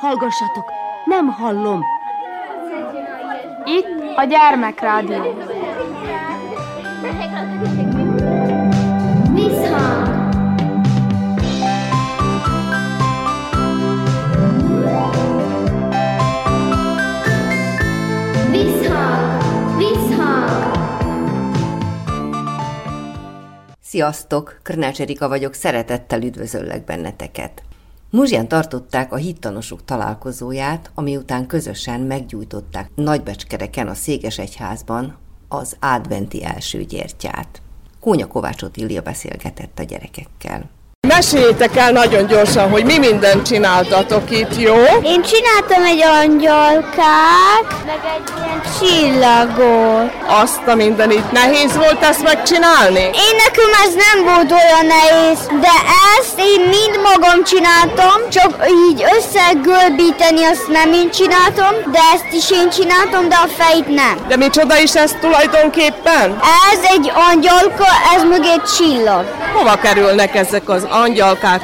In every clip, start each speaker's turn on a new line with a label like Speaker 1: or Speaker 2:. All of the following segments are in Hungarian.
Speaker 1: Hallgassatok, nem hallom.
Speaker 2: Itt a gyermekrádió.
Speaker 3: Visszhang!
Speaker 4: Sziasztok, Krnács Erika vagyok, szeretettel üdvözöllek benneteket. Muzsján tartották a hittanosok találkozóját, ami után közösen meggyújtották Nagybecskereken a Székesegyházban az adventi első gyertyát. Kónya Kovács Otília beszélgetett a gyerekekkel.
Speaker 5: Meséljétek el nagyon gyorsan, hogy mi mindent csináltatok itt, jó?
Speaker 6: Én csináltam egy angyalkát, meg egy ilyen csillagot.
Speaker 5: Azt a mindenit nehéz volt ezt megcsinálni?
Speaker 6: Én nekem ez nem volt olyan nehéz, de ezt én mind magam csináltam, csak így összegörbíteni azt nem én csináltam, de ezt is én csináltam, de a fejét nem.
Speaker 5: De micsoda is ez tulajdonképpen?
Speaker 6: Ez egy angyalka, ez meg egy csillag.
Speaker 5: Hova kerülnek ezek az angyalkák,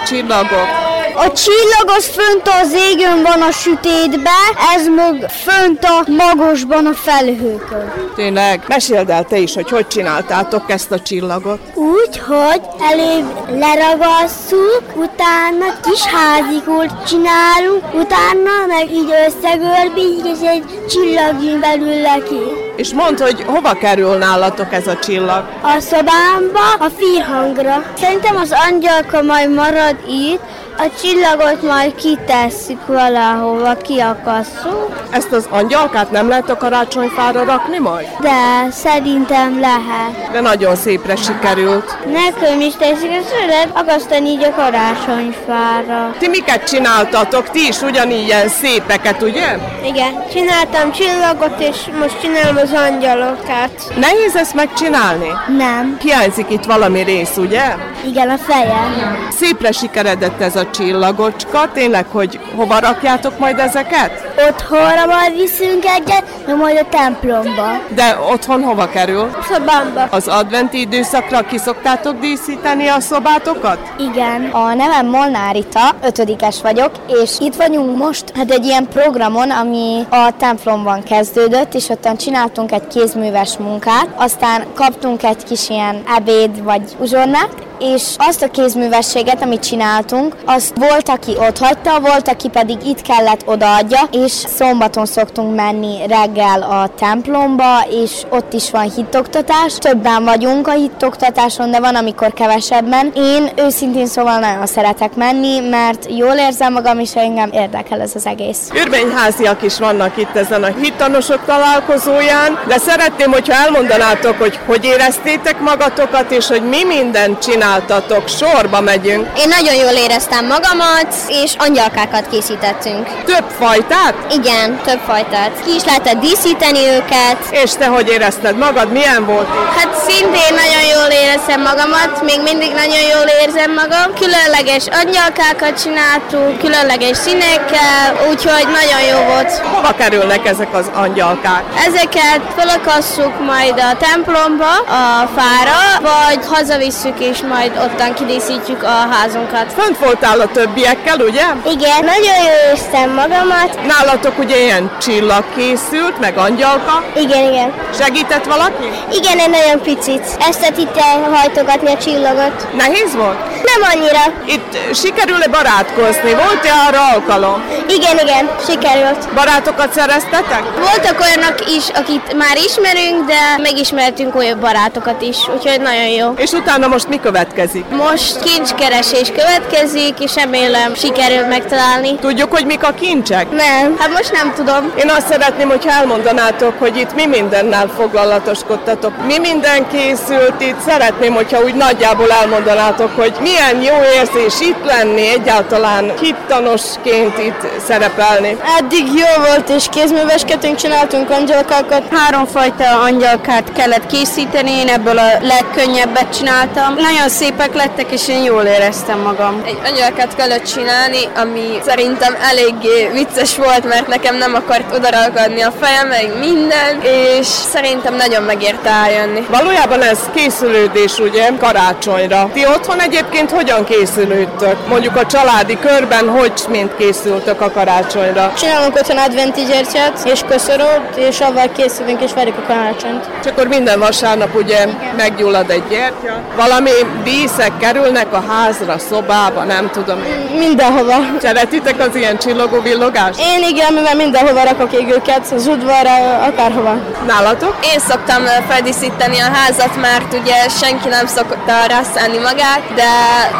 Speaker 5: csillagok?
Speaker 6: A csillag az fönt az égön van a sütétbe, ez meg fönt a magosban a felhőkön.
Speaker 5: Tényleg? Meséld el te is, hogy hogy csináltátok ezt a csillagot.
Speaker 6: Úgy, hogy előbb leragasszuk, utána kis házikót csinálunk, utána meg így összegörbítjük, és egy csillag jön belőle ki.
Speaker 5: És mondd, hogy hova kerül nálatok ez a csillag?
Speaker 6: A szobámba, a fírhangra. Szerintem az angyalka majd marad itt, a csillagot majd kitesszük valahova, kiakasszuk,
Speaker 5: Ezt az angyalkát nem lehet a karácsonyfára rakni majd?
Speaker 6: de szerintem lehet.
Speaker 5: De nagyon szépre sikerült.
Speaker 6: Nekem is teszik, ezt lehet akasztani így a karácsonyfára.
Speaker 5: Ti miket csináltatok? Ti is ugyanígy ilyen szépeket, ugye?
Speaker 6: Igen, csináltam csillagot, és most csinálom az angyalokat.
Speaker 5: Nehéz ezt megcsinálni?
Speaker 6: Nem.
Speaker 5: Hiányzik itt valami rész, ugye?
Speaker 6: Igen, a fejem.
Speaker 5: Szépre sikeredett ez a csillagocska, tényleg, hogy hova rakjátok majd ezeket?
Speaker 6: Otthonra majd viszünk egyet, meg majd a templomba.
Speaker 5: De otthon hova kerül?
Speaker 6: Szobámba.
Speaker 5: Az adventi időszakra ki szoktátok díszíteni a szobátokat?
Speaker 6: Igen.
Speaker 7: A nevem Molnár Rita, ötödikes vagyok, és itt vagyunk most hát egy ilyen programon, ami a templomban kezdődött, és ottan csináltunk egy kézműves munkát, aztán kaptunk egy kis ilyen ebéd vagy uzsonnát, és azt a kézművességet, amit csináltunk, azt volt, aki ott hagyta, volt, aki pedig itt kellett odaadja, és szombaton szoktunk menni reggel a templomba, és ott is van hittoktatás. Többen vagyunk a hittoktatáson, de van, amikor kevesebben. Én őszintén szóval nagyon szeretek menni, mert jól érzem magam, és engem érdekel ez az egész.
Speaker 5: Örvényháziak is vannak itt ezen a hittanosok találkozóján, de szeretném, hogyha elmondanátok, hogy hogy éreztétek magatokat, és hogy mi mindent csináltatok. Sorba megyünk.
Speaker 7: Én nagyon jól éreztem magamat, és angyalkákat készítettünk.
Speaker 5: Több fajtát?
Speaker 7: Igen, több fajtát. Ki is lehetett díszíteni őket.
Speaker 5: És te hogy érezted magad? Milyen volt?
Speaker 6: Hát szintén nagyon jól éreztem magamat, még mindig nagyon jól érzem magam. Különleges angyalkákat csináltunk, különleges színekkel, úgyhogy nagyon jó volt.
Speaker 5: Hova kerülnek ezek az angyalkák?
Speaker 6: Ezeket felakasszuk majd a templomba, a fára, vagy hazavisszük és majd ottan kidíszítjük a házunkat.
Speaker 5: Fönt voltál a többiekkel, ugye?
Speaker 6: Igen, nagyon jól érztem magamat.
Speaker 5: Nálatok ugye ilyen csillag készült, meg angyalka.
Speaker 6: Igen, igen.
Speaker 5: Segített valaki?
Speaker 6: Igen, egy nagyon picit. Ezt itt hajtogatni a csillagot.
Speaker 5: Nehéz volt?
Speaker 6: Nem annyira.
Speaker 5: Itt sikerül-e barátkozni? Volt-e arra alkalom?
Speaker 6: Igen, igen, sikerült.
Speaker 5: Barátokat szereztetek?
Speaker 6: Voltak olyanok is, akit már ismerünk, de megismertünk olyan barátokat is, úgyhogy nagyon jó.
Speaker 5: És utána most mi következik?
Speaker 6: Most kincskeresés következik, és remélem sikerül megtalálni.
Speaker 5: Tudjuk, hogy mik a kincsek?
Speaker 6: Nem, hát most nem tudom.
Speaker 5: Én azt szeretném, hogy elmondanátok, hogy itt mi mindennel foglalatoskodtatok. Mi minden készült itt. Szeretném, hogyha úgy nagyjából elmondanátok, hogy milyen jó érzés itt lenni, egyáltalán hittanosként itt szerepelni.
Speaker 2: Eddig jó volt, és kézműveskedünk, csináltunk angyalkákat. Háromfajta angyalkát kellett készíteni, én ebből a legkönnyebbet csináltam. Nagyon
Speaker 8: szépek lettek, és én jól éreztem magam.
Speaker 2: Egy anyagát kellett csinálni, ami szerintem eléggé vicces volt, mert nekem nem akart odaragadni a fejem, meg minden, és szerintem nagyon megérte eljönni.
Speaker 5: Valójában ez készülődés ugye karácsonyra. Ti otthon egyébként hogyan készülődtök? Mondjuk a családi körben hogy mint készültök a karácsonyra?
Speaker 2: Csinálunk otthon adventi gyertyát és köszörót, és avval készülünk és várjuk a karácsonyt.
Speaker 5: És akkor minden vasárnap ugye meggyullad egy gyertya. Valami díszek kerülnek a házra, szobába, nem tudom.
Speaker 2: Mindenhova.
Speaker 5: Szeretitek az ilyen csillogó villogást?
Speaker 2: Én igen, mivel mindenhova rakok égőket, az udvarra, akárhova.
Speaker 5: Nálatok?
Speaker 2: Én szoktam feldíszíteni a házat, mert ugye senki nem szokta rászállni magát, de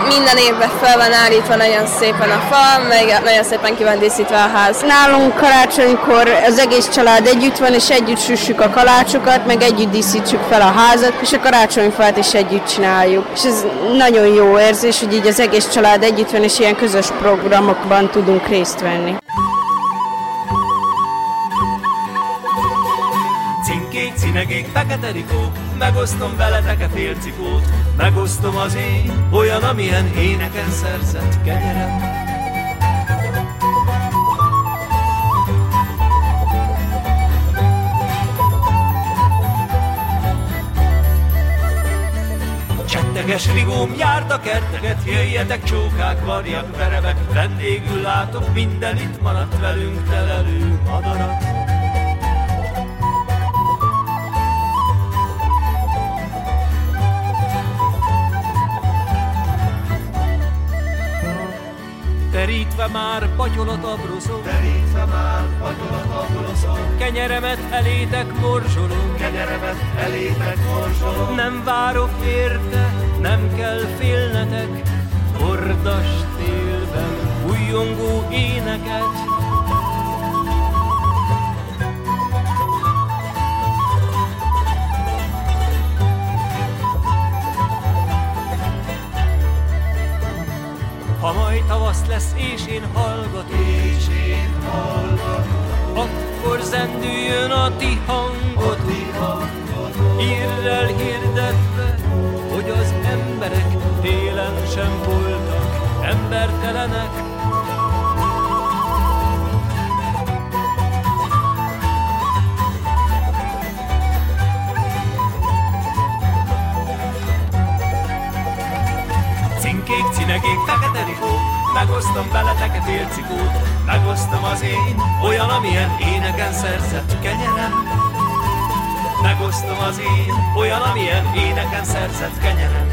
Speaker 2: minden évben fel van állítva nagyon szépen a fal, meg nagyon szépen ki van díszítve a ház.
Speaker 8: Nálunk karácsonykor az egész család együtt van, és együtt süssük a kalácsokat, meg együtt díszítsük fel a házat, és a karácsonyfát is együtt csináljuk. És ez nagyon jó érzés, hogy így az egész család együtt van, és ilyen közös programokban tudunk részt venni.
Speaker 9: Cinkék, cinegék, fekete rikó, megosztom veletek a félcikót, megosztom az én, olyan, amilyen éneken szerzett kenyerem. Csetteges rigóm, járt a kerteket, jöjjetek csókák, varjak, verebek, vendégül látok minden itt maradt velünk telelő madarat. Terítve már patyolot abroszom, Terítve már patyolot abroszom, Kenyeremet elétek morzsolom, Kenyeremet elétek morzsolom. Nem várok érte, nem kell félnetek, Hordas télben újongó éneket, Ha majd tavasz lesz, és én hallgatok, és én hallgatok, akkor zendüljön a ti hangotok, hírrel hirdetve, hogy az emberek télen sem voltak embertelenek. Cinkék, cinegék, fekete rikó, megosztom veletek a félcikót, megosztom az én, olyan, amilyen éneken szerzett kenyerem. Megosztom az én, olyan, amilyen éneken szerzett kenyerem.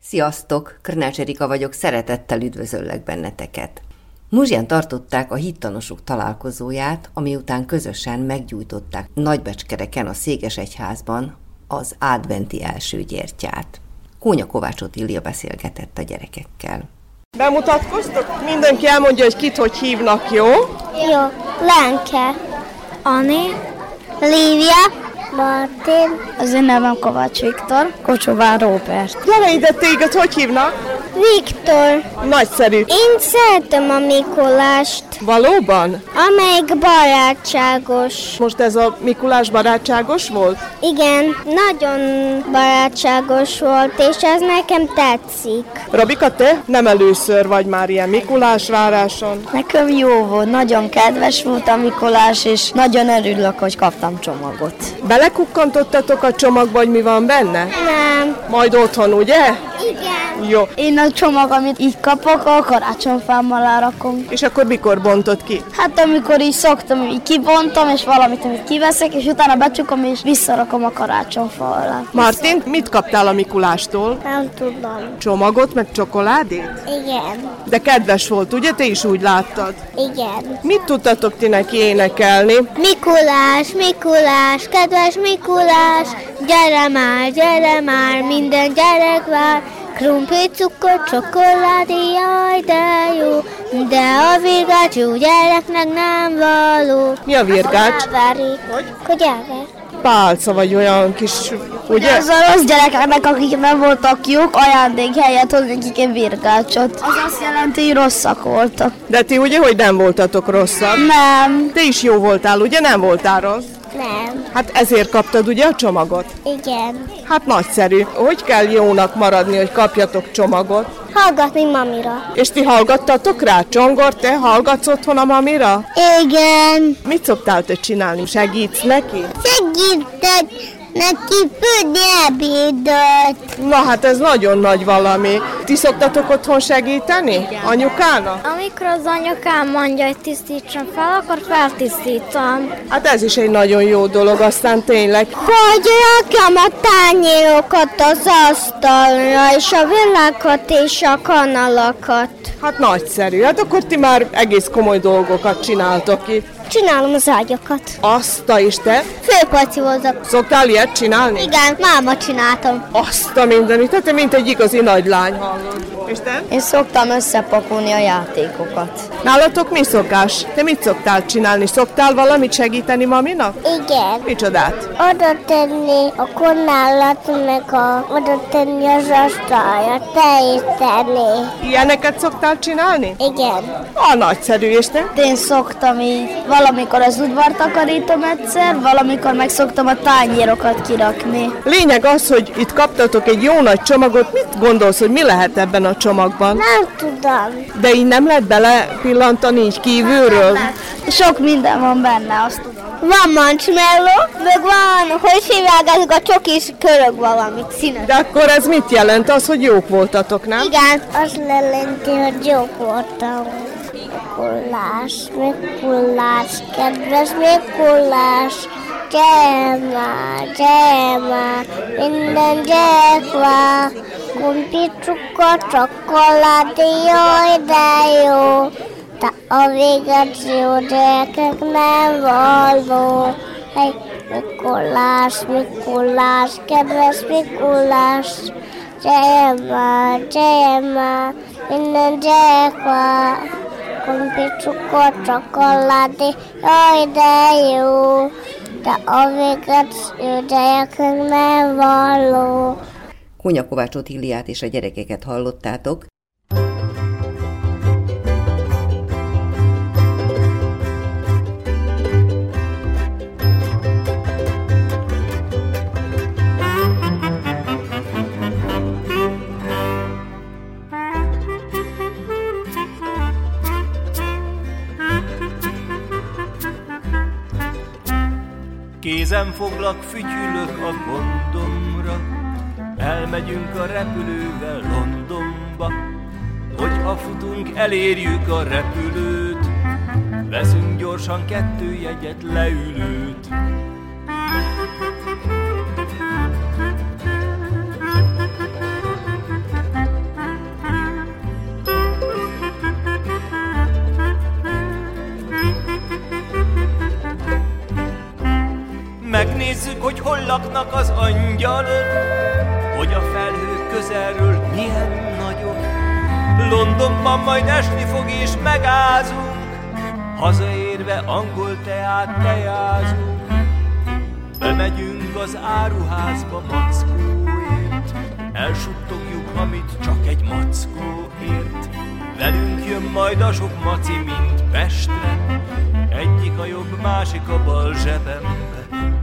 Speaker 4: Sziasztok! Krnács Erika vagyok, szeretettel üdvözöllek benneteket. Muzsján tartották a hittanosok találkozóját, ami után közösen meggyújtották Nagybecskereken a Székesegyházban az adventi első gyertyát. Kónya Kovács Otília beszélgetett a gyerekekkel.
Speaker 5: Bemutatkoztok? Mindenki elmondja, hogy kit hogy hívnak, jó?
Speaker 6: Jó. Lenke. Ani. Lívia. Martin.
Speaker 7: Az én nevem Kovács Viktor, Kocsovár Róbert.
Speaker 5: Gyere ide, téged hogy hívnak?
Speaker 6: Viktor.
Speaker 5: Nagyszerű.
Speaker 6: Én szeretem a Mikulást,
Speaker 5: Valóban?
Speaker 6: amelyik barátságos.
Speaker 5: Most ez a Mikulás barátságos volt?
Speaker 6: Igen, nagyon barátságos volt, és ez nekem tetszik.
Speaker 5: Robika, te nem először vagy már ilyen Mikulás váráson.
Speaker 7: Nekem jó volt, nagyon kedves volt a Mikolás, és nagyon örülök, hogy kaptam csomagot.
Speaker 5: Belekukkantottatok a csomagba, hogy mi van benne?
Speaker 6: Nem.
Speaker 5: Majd otthon, ugye?
Speaker 6: Igen.
Speaker 5: Jó.
Speaker 7: Én a csomag, amit így kapok, a karácsonyfámmal árakom.
Speaker 5: És akkor mikor bontod ki?
Speaker 7: Hát amikor így szoktam, így kibontom, és valamit, amit kiveszek, és utána becsukom, és visszarakom a karácsonyfa alá.
Speaker 5: Martin, mit kaptál a Mikulástól?
Speaker 6: Nem tudom.
Speaker 5: Csomagot, meg csokoládét?
Speaker 6: Igen.
Speaker 5: De kedves volt, ugye? Te is úgy láttad.
Speaker 6: Igen.
Speaker 5: Mit tudtatok ti neki énekelni?
Speaker 6: Mikulás, Mikulás, kedves Mikulás, gyere már, gyere már, minden gyerek vár. Krumpli, cukor, csokoládé, jaj, de jó, de a virgácsú gyereknek nem való.
Speaker 5: Mi a virgács?
Speaker 6: Elveri. Hogy elver?
Speaker 5: Pálca vagy olyan kis, ugye?
Speaker 7: Ez a rossz gyerekeknek, akik nem voltak jók, ajándék helyett hoz nekik egy virgácsot. Az azt jelenti, hogy rosszak voltak.
Speaker 5: De ti ugye, hogy nem voltatok rosszak?
Speaker 7: Nem.
Speaker 5: Te is jó voltál, ugye? Nem voltál rossz?
Speaker 3: Igen.
Speaker 5: Hát ezért kaptad ugye a csomagot?
Speaker 3: Igen.
Speaker 5: Hát nagyszerű. Hogy kell jónak maradni, hogy kapjatok csomagot?
Speaker 3: Hallgatni mamira.
Speaker 5: És ti hallgattatok rá? Csongor, te hallgatsz otthon a mamira?
Speaker 6: Igen.
Speaker 5: Mit szoktál te csinálni? Segítsz neki?
Speaker 6: Segítek neki főni ebédot.
Speaker 5: Na hát ez nagyon nagy valami. Ti szoktatok otthon segíteni? Anyukának?
Speaker 10: Amikor az anyukám mondja, hogy tisztítsam fel, akkor feltisztítom.
Speaker 5: Hát ez is egy nagyon jó dolog, aztán tényleg.
Speaker 6: Hogy rakjam a tányérokat az asztalra, és a világot és a kanalakat.
Speaker 5: Hát nagyszerű. Hát akkor ti már egész komoly dolgokat csináltok itt.
Speaker 6: Csinálom az ágyakat.
Speaker 5: Azt a Isten.
Speaker 6: Főpaci voltak.
Speaker 5: Szoktál ilyet csinálni?
Speaker 6: Igen, máma csináltam.
Speaker 5: Azt a mindenit. Hát te mint egy igazi nagy lány hallod. És te?
Speaker 7: Én szoktam összepakolni a játékokat.
Speaker 5: Nálatok mi szokás? Te mit szoktál csinálni? Szoktál valamit segíteni maminak?
Speaker 3: Igen.
Speaker 5: Micsodát?
Speaker 3: Oda tenni a kornálat, meg a, oda tenni az asztalra, telíteni.
Speaker 5: Ilyeneket szoktál csinálni?
Speaker 3: Igen.
Speaker 5: A nagyszerű, és te?
Speaker 7: Én szoktam így, valamikor az udvar takarítom egyszer, valamikor meg szoktam a tányérokat kirakni.
Speaker 5: Lényeg az, hogy itt kaptatok egy jó nagy csomagot. Mit gondolsz, hogy mi lehet ebben a csomagban?
Speaker 3: Nem tudom.
Speaker 5: De így nem lehet bele pillantani így kívülről?
Speaker 7: Sok minden van benne, azt tudom.
Speaker 6: Van marshmallow, meg van, hogy hívják ezek a csokis körök valamit színes.
Speaker 5: De akkor ez mit jelent? Az, hogy jók voltatok, nem?
Speaker 6: Igen.
Speaker 3: Az jelenti, hogy jók voltam. Mikulás, Mikulás, kedves Mikulás, gyere már, gyere már, minden kumpi, cukor, csokoládé, jaj, de jó, de a véget jó gyerekek nem való. Hey, Mikulás, Mikulás, kedves Mikulás, gyere már, gyere már, minden gyerek vár, kumpi, cukor, csokoládé, jaj, de jó, de a
Speaker 4: Kónya Kovács Otíliát és a gyerekeket hallottátok.
Speaker 9: Kézem foglak, fütyülök a gondomra, elmegyünk a repülővel Londonba. Hogyha futunk, elérjük a repülőt, veszünk gyorsan kettő jegyet, leülőt. Megnézzük, hogy hol laknak az angyalok, hogy a felhők közelről milyen nagyok. Londonban majd esni fog és megázunk, hazaérve angol teát tejázunk. Bemegyünk az áruházba mackóért, elsuttogjuk, amit csak egy mackó ért. Velünk jön majd a sok maci, mint Pestre, egyik a jobb, másik a bal zsebembe.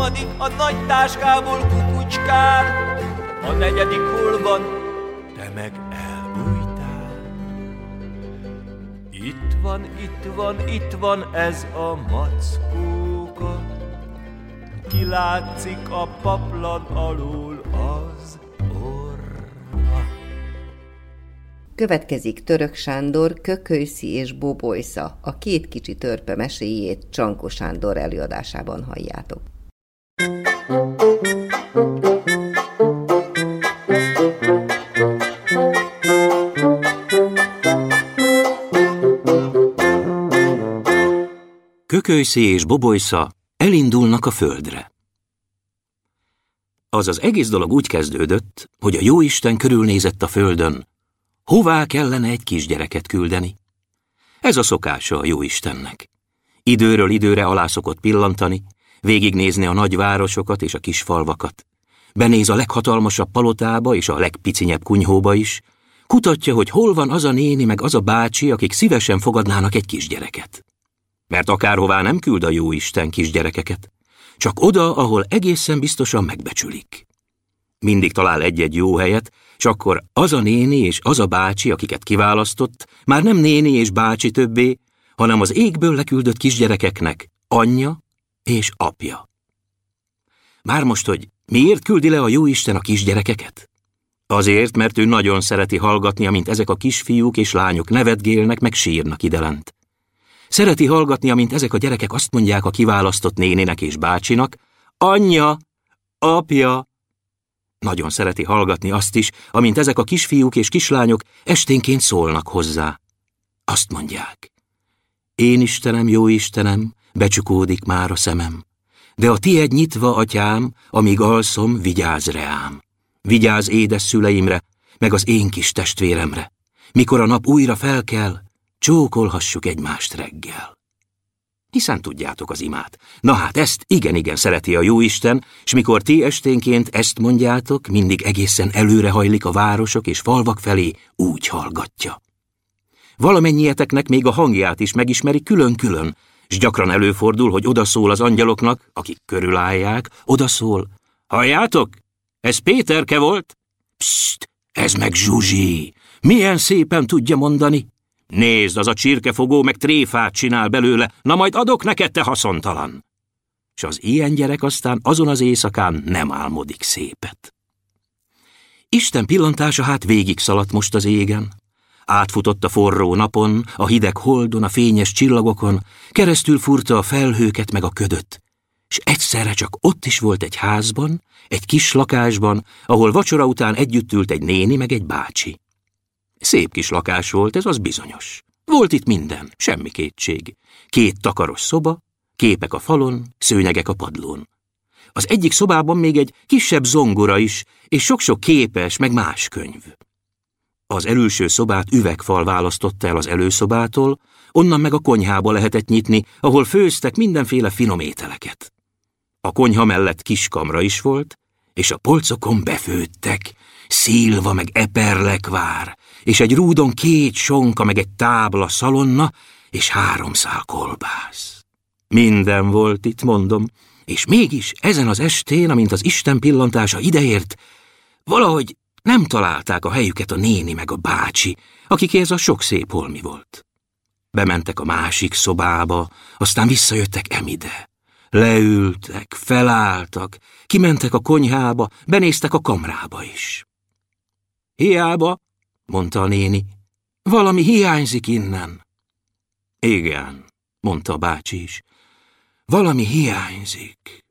Speaker 9: Harmadik a nagy táskából kukucskál, a negyedik hol van, te meg elbújtál. Itt van, itt van, itt van ez a mackóka, kilátszik a paplan alól az orra.
Speaker 4: Következik Török Sándor, Kökölyszi és Bobolysza, a két kicsi törpe meséjét Csankó Sándor előadásában halljátok.
Speaker 11: Kökölyszi és Bobolysza elindulnak a földre. Az az egész dolog úgy kezdődött, hogy a jóisten körülnézett a földön, hová kellene egy kisgyereket küldeni. Ez a szokása a jóistennek. Időről időre alá szokott pillantani, végignézni a nagyvárosokat és a kis falvakat. Benéz a leghatalmasabb palotába és a legpicinyebb kunyhóba is, kutatja, hogy hol van az a néni meg az a bácsi, akik szívesen fogadnának egy kisgyereket. Mert akárhová nem küld a jó Isten kisgyerekeket, csak oda, ahol egészen biztosan megbecsülik. Mindig talál egy-egy jó helyet, és akkor az a néni és az a bácsi, akiket kiválasztott, már nem néni és bácsi többé, hanem az égből leküldött kisgyerekeknek anyja és apja. Már most, hogy miért küldi le a jóisten a kisgyerekeket? Azért, mert ő nagyon szereti hallgatni, amint ezek a kisfiúk és lányok nevetgélnek, meg sírnak idelent. Szereti hallgatni, amint ezek a gyerekek azt mondják a kiválasztott nénének és bácsinak, anyja, apja. Nagyon szereti hallgatni azt is, amint ezek a kisfiúk és kislányok esténként szólnak hozzá. Azt mondják. Én Istenem, jó Istenem, becsukódik már a szemem. De a tied nyitva, atyám, amíg alszom, vigyáz reám. Vigyáz édes szüleimre, meg az én kis testvéremre. Mikor a nap újra felkel, csókolhassuk egymást reggel. Hiszen tudjátok az imát. Na hát ezt igen-igen szereti a Jóisten, és mikor ti esténként ezt mondjátok, mindig egészen előre hajlik a városok és falvak felé, úgy hallgatja. Valamennyieteknek még a hangját is megismeri külön-külön, és gyakran előfordul, hogy odaszól az angyaloknak, akik körülállják, odaszól. Halljátok? Ez Péterke volt? Psst, ez meg Zsuzsi. Milyen szépen tudja mondani. Nézd, az a csirkefogó meg tréfát csinál belőle, na majd adok neked, te haszontalan. És az ilyen gyerek aztán azon az éjszakán nem álmodik szépet. Isten pillantása hát végig szaladt most az égen. Átfutott a forró napon, a hideg holdon, a fényes csillagokon, keresztül furta a felhőket meg a ködöt, és egyszerre csak ott is volt egy házban, egy kis lakásban, ahol vacsora után együtt ült egy néni meg egy bácsi. Szép kis lakás volt, ez az bizonyos. Volt itt minden, semmi kétség. Két takaros szoba, képek a falon, szőnyegek a padlón. Az egyik szobában még egy kisebb zongora is, és sok-sok képes, meg más könyv. Az előső szobát üvegfal választotta el az előszobától, onnan meg a konyhába lehetett nyitni, ahol főztek mindenféle finom ételeket. A konyha mellett kiskamra is volt, és a polcokon befőttek, szilva meg eperlekvár, és egy rúdon két sonka meg egy tábla szalonna, és három szál kolbász. Minden volt itt, mondom, és mégis ezen az estén, amint az Isten pillantása ideért, valahogy nem találták a helyüket a néni meg a bácsi, akikéhez a sok szép holmi volt. Bementek a másik szobába, aztán visszajöttek emide. Leültek, felálltak, kimentek a konyhába, benéztek a kamrába is. Hiába, mondta a néni, valami hiányzik innen. Igen, mondta a bácsi is, valami hiányzik.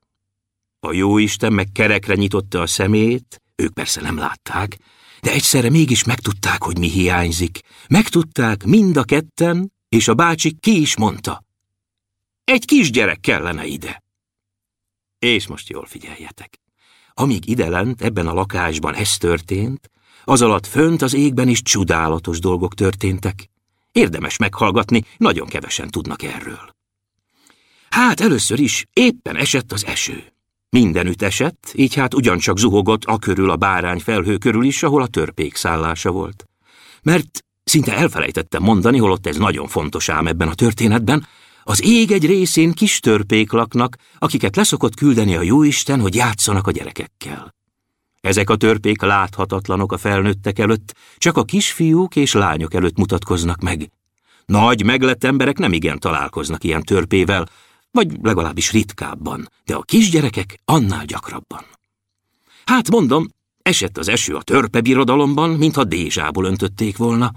Speaker 11: A jóisten meg kerekre nyitotta a szemét, ők persze nem látták, de egyszerre mégis megtudták, hogy mi hiányzik. Megtudták mind a ketten, és a bácsi ki is mondta. Egy kisgyerek kellene ide. És most jól figyeljetek. Amíg ide lent, ebben a lakásban ez történt, az alatt fönt az égben is csodálatos dolgok történtek. Érdemes meghallgatni, nagyon kevesen tudnak erről. Hát először is éppen esett az eső. Mindenütt esett, így hát ugyancsak zuhogott a körül a bárány felhő körül is, ahol a törpék szállása volt. Mert szinte elfelejtettem mondani, holott ez nagyon fontos ám ebben a történetben, az ég egy részén kis törpék laknak, akiket leszokott küldeni a jóisten, hogy játszanak a gyerekekkel. Ezek a törpék láthatatlanok a felnőttek előtt, csak a kisfiúk és lányok előtt mutatkoznak meg. Nagy, meglett emberek nem igen találkoznak ilyen törpével, vagy legalábbis ritkábban, de a kisgyerekek annál gyakrabban. Hát mondom, esett az eső a törpe birodalomban, mintha dézsából öntötték volna.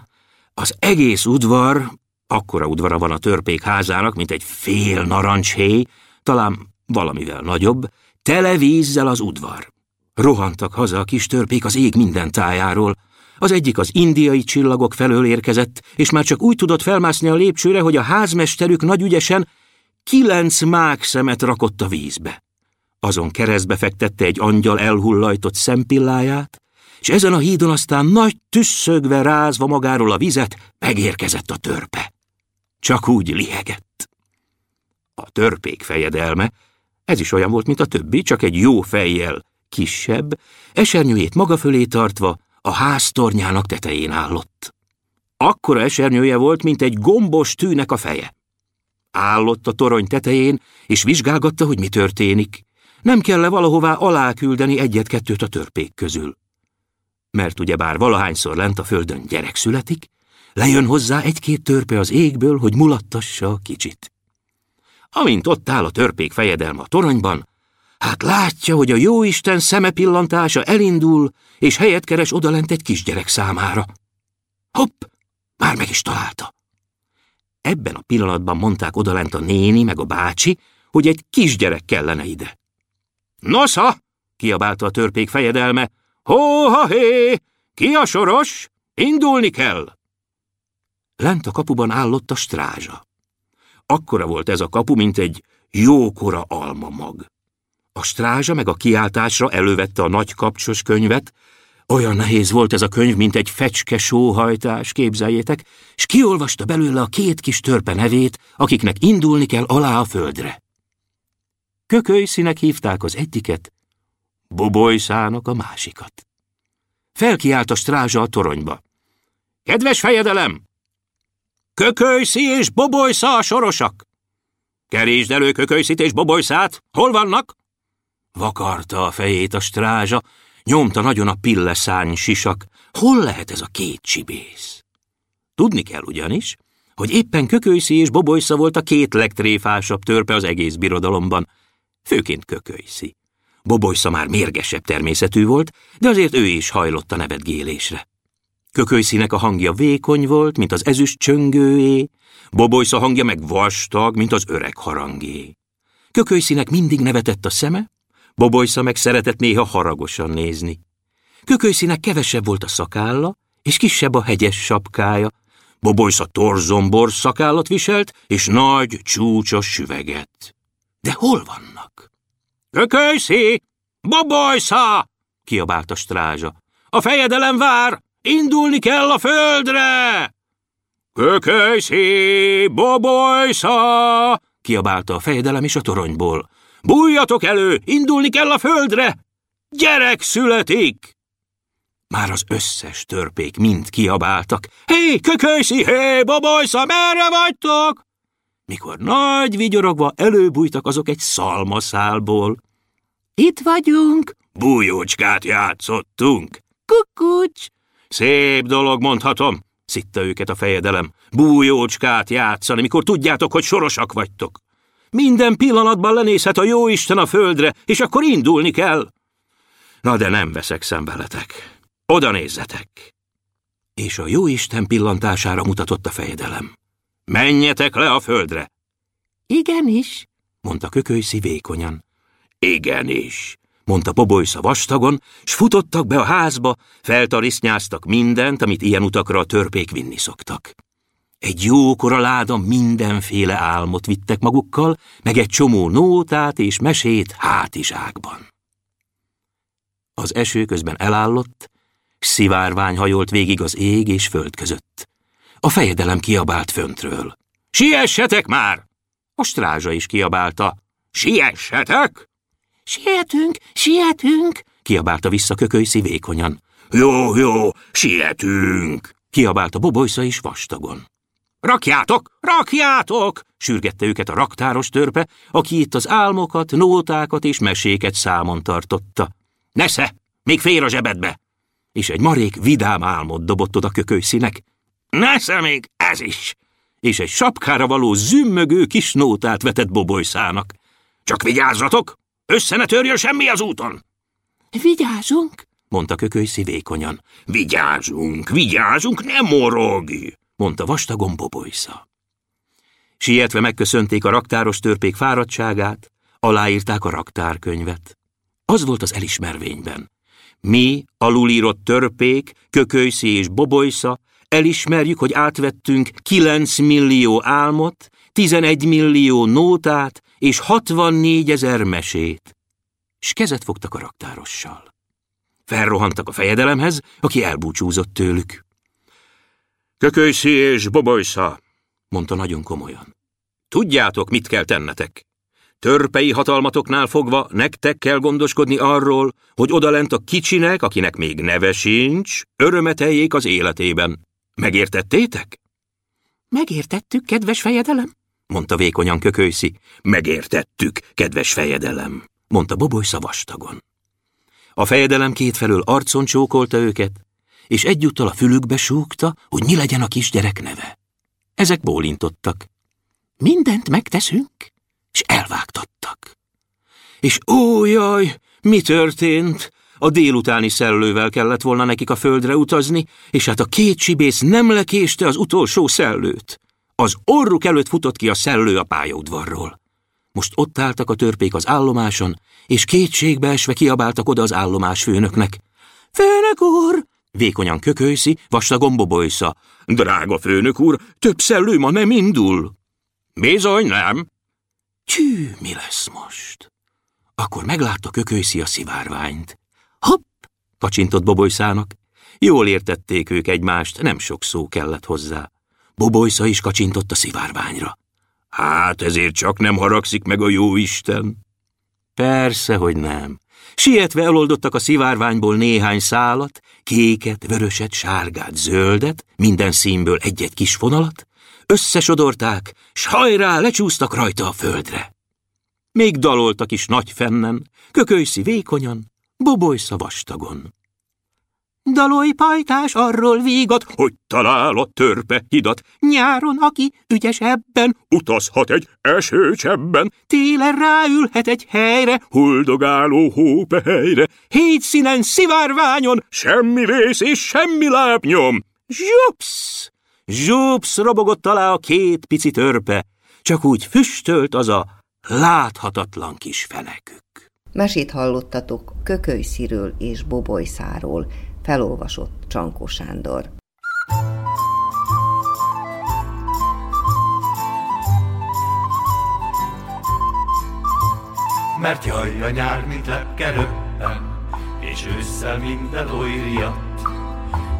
Speaker 11: Az egész udvar, akkora udvara van a törpék házának, mint egy fél narancshéj, talán valamivel nagyobb, tele vízzel az udvar. Rohantak haza a kis törpék az ég minden tájáról. Az egyik az indiai csillagok felől érkezett, és már csak úgy tudott felmászni a lépcsőre, hogy a házmesterük nagyügyesen kilenc mák szemet rakott a vízbe. Azon keresztbe fektette egy angyal elhullajtott szempilláját, és ezen a hídon aztán nagy tüsszögve rázva magáról a vizet megérkezett a törpe. Csak úgy lihegett. A törpék fejedelme, Ez is olyan volt, mint a többi, csak egy jó fejjel, kisebb, esernyőjét maga fölé tartva, a ház tornyának tetején állott. Akkora esernyője volt, mint egy gombos tűnek a feje. Állott a torony tetején, és vizsgálgatta, hogy mi történik. Nem kell -e valahová aláküldeni egyet-kettőt a törpék közül. Mert ugyebár valahányszor lent a földön gyerek születik, lejön hozzá egy-két törpe az égből, hogy mulattassa a kicsit. Amint ott áll a törpék fejedelme a toronyban, hát látja, hogy a jóisten szeme pillantása elindul, és helyet keres odalent egy kisgyerek számára. Hopp, már meg is találta. Ebben a pillanatban mondták odalent a néni meg a bácsi, hogy egy kisgyerek kellene ide. Nosza! kiabálta a törpék fejedelme. Hó-ha-hé! Ki a soros? Indulni kell! Lent a kapuban állott a strázsa. Akkora volt ez a kapu, mint egy jókora almamag. A strázsa meg a kiáltásra elővette a nagy kapcsos könyvet, olyan nehéz volt ez a könyv, mint egy fecske sóhajtás, képzeljétek, és kiolvasta belőle a két kis törpe nevét, akiknek indulni kell alá a földre. Kökölyszínek hívták az egyiket, Bobolyszának a másikat. Felkiált a strázsa a toronyba. Kedves fejedelem! Kökölyszi és Bobojszá a sorosak! Kerítsd elő Kökölyszit és Bobolyszát, hol vannak? Vakarta a fejét a strázsa, nyomta nagyon a pilleszány sisak. Hol lehet ez a két csibész? Tudni kell ugyanis, hogy éppen Kökölyszi és Bobolysza volt a két legtréfásabb törpe az egész birodalomban, főként Kökölyszi. Bobolysza már mérgesebb természetű volt, de azért ő is hajlott a nevetgélésre. Kökölyszínek a hangja vékony volt, mint az ezüst csöngőé, Bobolysza hangja meg vastag, mint az öreg harangé. Kökölyszínek mindig nevetett a szeme, Bobolysza meg szeretett néha haragosan nézni. Kökölyszínek kevesebb volt a szakálla, és kisebb a hegyes sapkája. Bobolysza torzombor szakállat viselt, és nagy, csúcsos süveget. De hol vannak? Kökölyszi! Bobolysza! kiabált a strázsa. A fejedelem vár! Indulni kell a földre! Kökölyszi! Bobolysza! kiabálta a fejedelem is a toronyból. Bújjatok elő, indulni kell a földre! Gyerek születik! Már az összes törpék mind kiabáltak. Hé, kökölyszi, hé, babajsza, merre vagytok? Mikor nagy vigyorogva előbújtak azok egy szalmaszálból. Itt vagyunk, bújócskát játszottunk. Kukucs! Szép dolog, mondhatom, szitta őket a fejedelem. Bújócskát játszani, mikor tudjátok, hogy sorosak vagytok. Minden pillanatban lenézhet a jóisten a földre, és akkor indulni kell. Na de nem veszek veletek. Oda nézzetek. És a jóisten pillantására mutatott a fejedelem. Menjetek le a földre. Igenis, mondta Kökölyszi vékonyan. Igenis, mondta Pobolysza vastagon, s futottak be a házba, feltarisznyáztak mindent, amit ilyen utakra a törpék vinni szoktak. Egy jókora láda mindenféle álmot vittek magukkal, meg egy csomó nótát és mesét hátizsákban. Az eső közben elállott, szivárvány hajolt végig az ég és föld között. A fejedelem kiabált föntről. Siessetek már! A strázsa is kiabálta. Siessetek! Sietünk, sietünk! kiabálta vissza kökölyszi vékonyan. Jó, jó, sietünk! kiabálta Bobolysza is vastagon. Rakjátok, rakjátok! sürgette őket a raktáros törpe, aki itt az álmokat, nótákat és meséket számon tartotta. Nesze, még fér a zsebedbe! És egy marék vidám álmot dobott oda kökölyszínek. Nesze még ez is! És egy sapkára való zümmögő kis nótát vetett Bobolyszának. Csak vigyázzatok, össze ne törjön semmi az úton! Vigyázunk, mondta kökölyszi vékonyan. Vigyázunk, vigyázunk, nem morogj! Mondta vastagon Bobolysza. Sietve megköszönték a raktáros törpék fáradtságát, aláírták a raktárkönyvet. Az volt az elismervényben. Mi, alulírott törpék, kökölyszi és bobolysza, elismerjük, hogy átvettünk 9 millió álmot, 11 millió nótát és 64 ezer mesét. S kezet fogtak a raktárossal. Felrohantak a fejedelemhez, aki elbúcsúzott tőlük. Kökölyszi és Bobolysza, mondta nagyon komolyan. Tudjátok, mit kell tennetek? Törpei hatalmatoknál fogva nektek kell gondoskodni arról, hogy odalent a kicsinek, akinek még neve sincs, örömeteljék az életében. Megértettétek? Megértettük, kedves fejedelem, mondta vékonyan kökőszi. Megértettük, kedves fejedelem, mondta Boboly szavastagon. A fejedelem kétfelől arcon csókolta őket, és egyúttal a fülükbe súgta, hogy mi legyen a kisgyerek neve. Ezek bólintottak. Mindent megteszünk, és elvágtattak. És ó, jaj, mi történt? A délutáni szellővel kellett volna nekik a földre utazni, és hát a két csibész nem lekéste az utolsó szellőt. Az orruk előtt futott ki a szellő a pályaudvarról. Most ott álltak a törpék az állomáson, és kétségbe esve kiabáltak oda az állomás főnöknek. Főnök úr! Vékonyan kökőszi, vastagon bobolysza. Drága főnök úr, több szellő ma nem indul. Bizony nem. Csű, mi lesz most? Akkor meglátta kökőszi a szivárványt. Hopp! kacsintott Bobolyszának. Jól értették ők egymást, nem sok szó kellett hozzá. Bobolysza is kacsintott a szivárványra. Hát ezért csak nem haragszik meg a jó Isten. Persze, hogy nem. Sietve eloldottak a szivárványból néhány szálat, kéket, vöröset, sárgát, zöldet, minden színből egy-egy kis fonalat, összesodorták, s hajrá lecsúsztak rajta a földre. Még daloltak is nagy fennen, kökölyszi vékonyan, bobolysza vastagon. Dalói pajtás arról vígat, hogy talál a törpe hidat. Nyáron, aki ügyesebben utazhat egy esőcsebben, télen ráülhet egy helyre, huldogáló hópehelyre, színen szivárványon, semmi vész és semmi lábnyom. Zsupsz! Zsupsz robogott alá a két pici törpe, csak úgy füstölt az a láthatatlan kis fenekük.
Speaker 4: Mesét hallottatok Kökölysziről és Bobolyszáról, felolvasott Csankó Sándor.
Speaker 9: Mert jaj a nyár, mint lepke röppen, és ősszel minden olyriatt,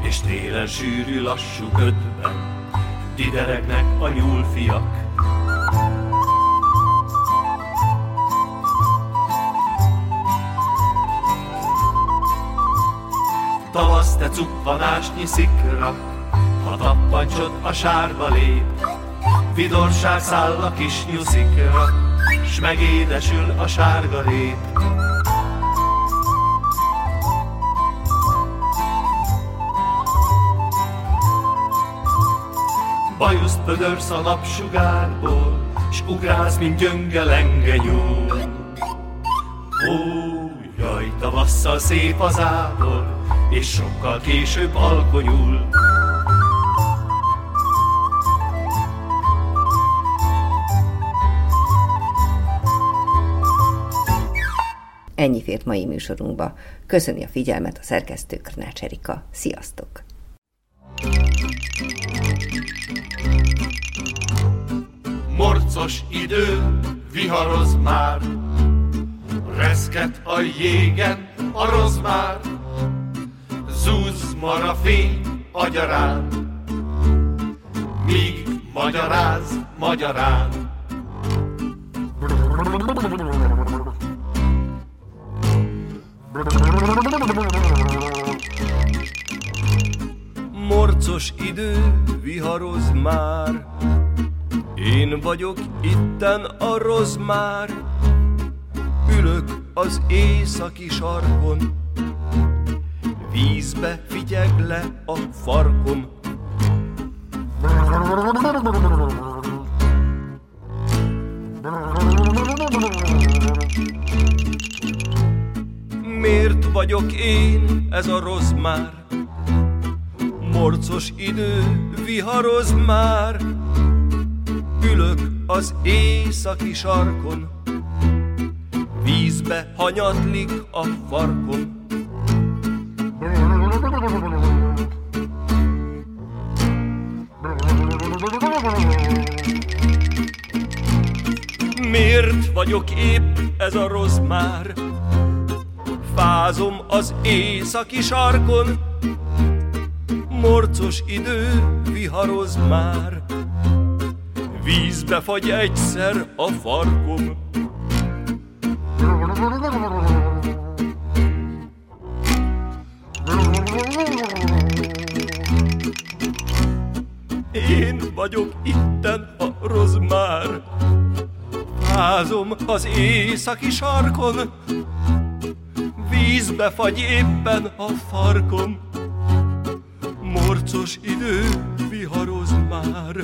Speaker 9: és télen sűrű lassú ködben, dideregnek a nyúlfiak. Tavasz te cuppanásnyi szikra, ha tappancsod a sárba lép, Vidorság száll a kis nyuszikra, s megédesül a sárga rép. Bajuszt pödörsz a napsugárból, s ugrálsz, mint gyönge lenge nyúl. Ó, jaj, tavasszal szép az ábor, és sokkal később alkonyul.
Speaker 4: Ennyi fért mai műsorunkba. Köszöni a figyelmet a szerkesztő Krnács Erika. Sziasztok!
Speaker 9: Morcos idő, viharoz már, reszket a jégen a rozmár, Zúz mar a fény agyarán, míg magyaráz magyarán. Morcos idő viharoz már, én vagyok itten a rozmár, ülök az északi sarkon, Vízbe figyeg le a farkom. Miért vagyok én ez a rossz? Morcos idő viharoz már, Ülök az északi sarkon, Vízbe hanyatlik a farkom. Miért vagyok épp ez a rossz már? Fázom az északi sarkon, morcos idő viharoz már. Vízbe fagy egyszer a farkom, vagyok itten a rozmár, Fázom az északi sarkon, Vízbe fagy éppen a farkom, Morcos idő viharoz már.